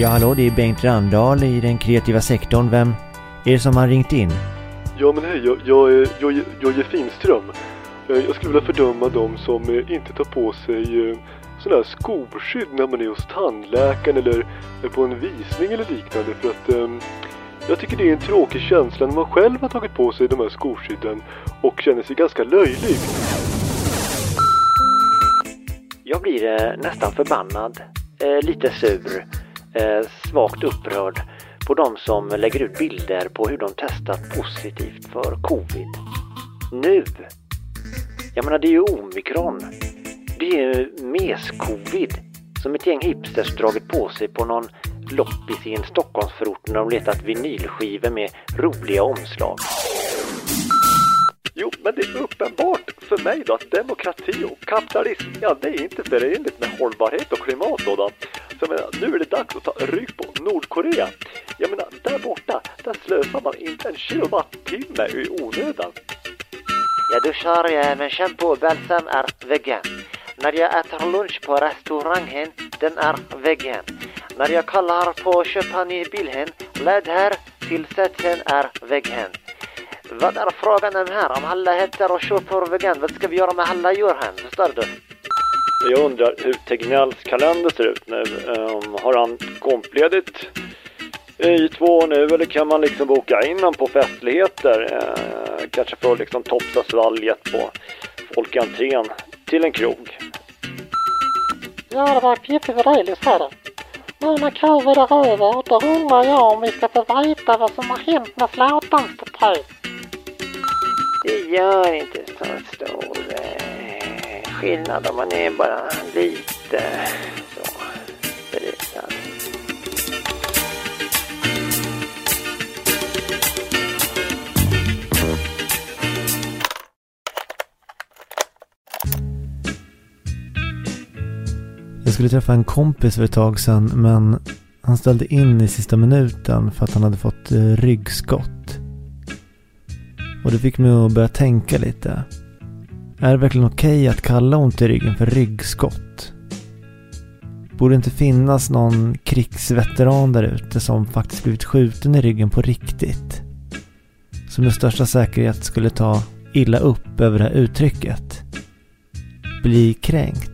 Ja, hallå, det är Bengt Randahl i den kreativa sektorn. Vem är det som har ringt in? Ja men hej, jag, jag, är, jag, är- jag är Finström. Eh, Jag skulle vilja fördöma de som eh, inte tar på sig eh, sådana här skoskydd när man är hos tandläkaren eller är på en visning eller liknande för att ehm, jag tycker det är en tråkig känsla när man själv har tagit på sig de här skoskydden och känner sig ganska löjlig. Jag blir eh, nästan förbannad, eh, lite sur, Eh, svagt upprörd på de som lägger ut bilder på hur de testat positivt för covid. Nu! Jag menar, det är ju omikron. Det är ju mes-covid som ett gäng hipsters dragit på sig på någon loppis i en Stockholmsförort när de letat vinylskivor med roliga omslag. Jo, men det är uppenbart för mig då att demokrati och kapitalism, ja det är inte förenligt med hållbarhet och klimat då. då. Så jag menar, nu är det dags att ta rygg på Nordkorea. Jag menar, där borta, där slösar man inte en kilowattimme i onödan. Jag duschar eh, med shampoo och balsam är vegan. När jag äter lunch på restaurangen, den är vegan. När jag kallar på köpan i bilen, led här tillsätten är vegan. Vad är frågan om här? Om alla heter och köper vegan, vad ska vi göra med alla djur här? Förstår du? Jag undrar hur Tegnells kalender ser ut nu. Ehm, har han kompledigt i två år nu eller kan man liksom boka in honom på festligheter? Eh, kanske för att liksom topsa svalget på folkentrén till en krog. Ja, det var Pippi Wredelius här. Nu när covid är över, då undrar jag om vi ska få veta vad som har hänt med Zlatans porträtt. Det gör inte så stor eh, skillnad om man är bara lite så berusad. Jag skulle träffa en kompis för ett tag sedan men han ställde in i sista minuten för att han hade fått eh, ryggskott. Och det fick mig att börja tänka lite. Är det verkligen okej att kalla ont i ryggen för ryggskott? Borde det inte finnas någon krigsveteran där ute som faktiskt blivit skjuten i ryggen på riktigt? Som med största säkerhet skulle ta illa upp över det här uttrycket. Bli kränkt.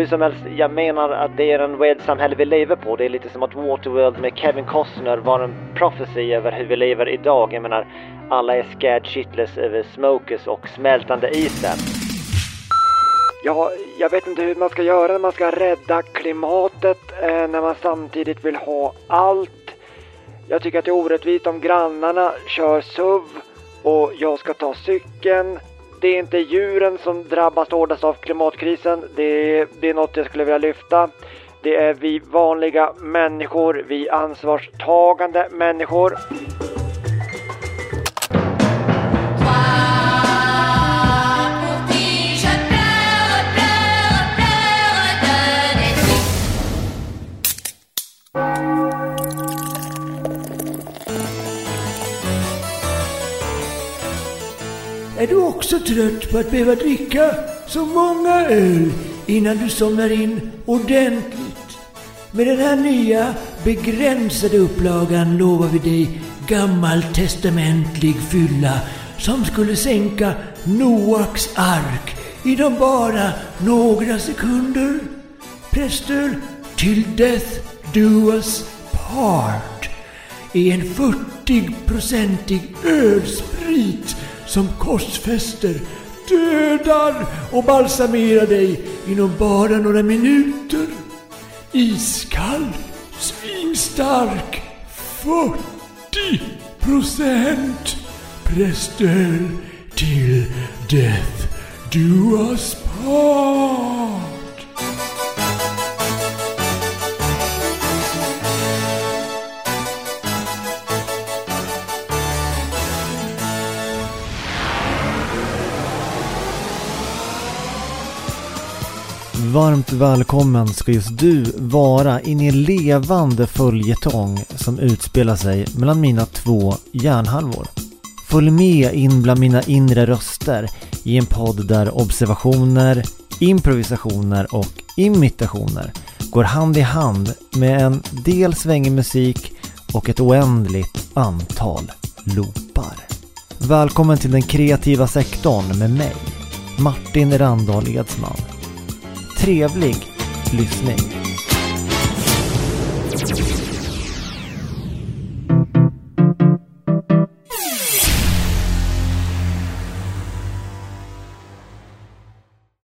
Hur som helst, jag menar att det är en weird-samhälle vi lever på. Det är lite som att Waterworld med Kevin Costner var en prophecy över hur vi lever idag. Jag menar, alla är scared shitless över smokers och smältande isen. Ja, jag vet inte hur man ska göra när man ska rädda klimatet eh, när man samtidigt vill ha allt. Jag tycker att det är orättvist om grannarna kör SUV och jag ska ta cykeln. Det är inte djuren som drabbas hårdast av klimatkrisen. Det är, det är något jag skulle vilja lyfta. Det är vi vanliga människor, vi ansvarstagande människor. Är du också trött på att behöva dricka så många öl innan du somnar in ordentligt? Med den här nya begränsade upplagan lovar vi dig gammaltestamentlig fylla som skulle sänka Noaks ark inom bara några sekunder. Prästöl till Death Do Us Part är en 40-procentig ölsprit som korsfäster, dödar och balsamerar dig inom bara några minuter. Iskall, svinstark, 40 procent prästöl till Death Do Us Part. Varmt välkommen ska just du vara in i en levande följetong som utspelar sig mellan mina två hjärnhalvor. Följ med in bland mina inre röster i en podd där observationer, improvisationer och imitationer går hand i hand med en del svängig musik och ett oändligt antal loopar. Välkommen till den kreativa sektorn med mig, Martin Randahl Edsman. Trevlig lyssning!